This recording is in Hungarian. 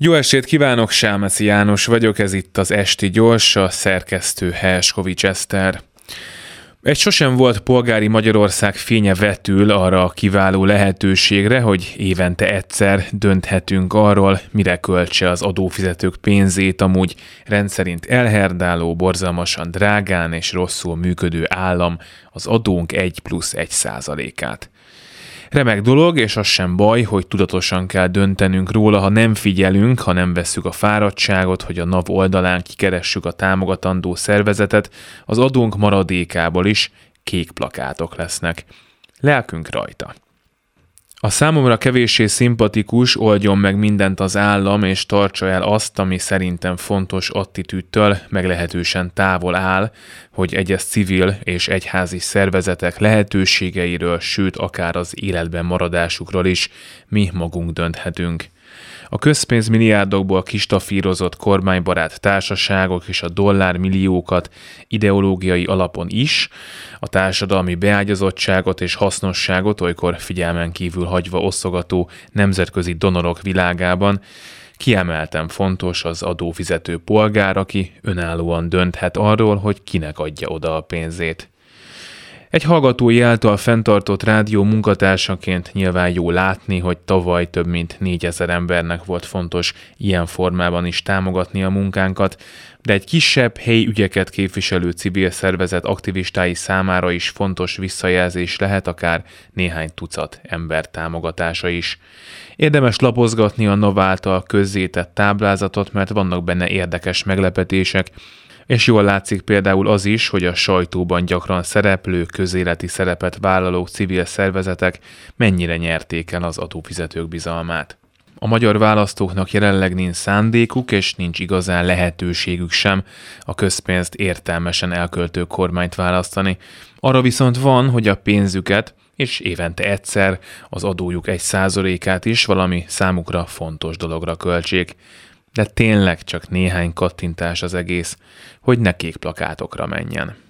Jó estét kívánok, Sámeszi János vagyok, ez itt az Esti Gyors, a szerkesztő Helskovics Eszter. Egy sosem volt polgári Magyarország fénye vetül arra a kiváló lehetőségre, hogy évente egyszer dönthetünk arról, mire költse az adófizetők pénzét amúgy rendszerint elherdáló, borzalmasan drágán és rosszul működő állam az adónk 1 plusz 1 százalékát. Remek dolog, és az sem baj, hogy tudatosan kell döntenünk róla, ha nem figyelünk, ha nem vesszük a fáradtságot, hogy a NAV oldalán kikeressük a támogatandó szervezetet, az adónk maradékából is kék plakátok lesznek. Lelkünk rajta. A számomra kevéssé szimpatikus, oldjon meg mindent az állam, és tartsa el azt, ami szerintem fontos attitűdtől meglehetősen távol áll, hogy egyes civil és egyházi szervezetek lehetőségeiről, sőt akár az életben maradásukról is mi magunk dönthetünk. A közpénzmilliárdokból kistafírozott kormánybarát társaságok és a dollármilliókat ideológiai alapon is, a társadalmi beágyazottságot és hasznosságot olykor figyelmen kívül hagyva osztogató nemzetközi donorok világában, Kiemelten fontos az adófizető polgár, aki önállóan dönthet arról, hogy kinek adja oda a pénzét. Egy hallgatói által fenntartott rádió munkatársaként nyilván jó látni, hogy tavaly több mint négyezer embernek volt fontos ilyen formában is támogatni a munkánkat, de egy kisebb helyi ügyeket képviselő civil szervezet aktivistái számára is fontos visszajelzés lehet akár néhány tucat ember támogatása is. Érdemes lapozgatni a NAV által közzétett táblázatot, mert vannak benne érdekes meglepetések, és jól látszik például az is, hogy a sajtóban gyakran szereplő, közéleti szerepet vállaló civil szervezetek mennyire nyerték el az adófizetők bizalmát. A magyar választóknak jelenleg nincs szándékuk, és nincs igazán lehetőségük sem a közpénzt értelmesen elköltő kormányt választani. Arra viszont van, hogy a pénzüket, és évente egyszer az adójuk egy százalékát is valami számukra fontos dologra költsék de tényleg csak néhány kattintás az egész, hogy ne kék plakátokra menjen.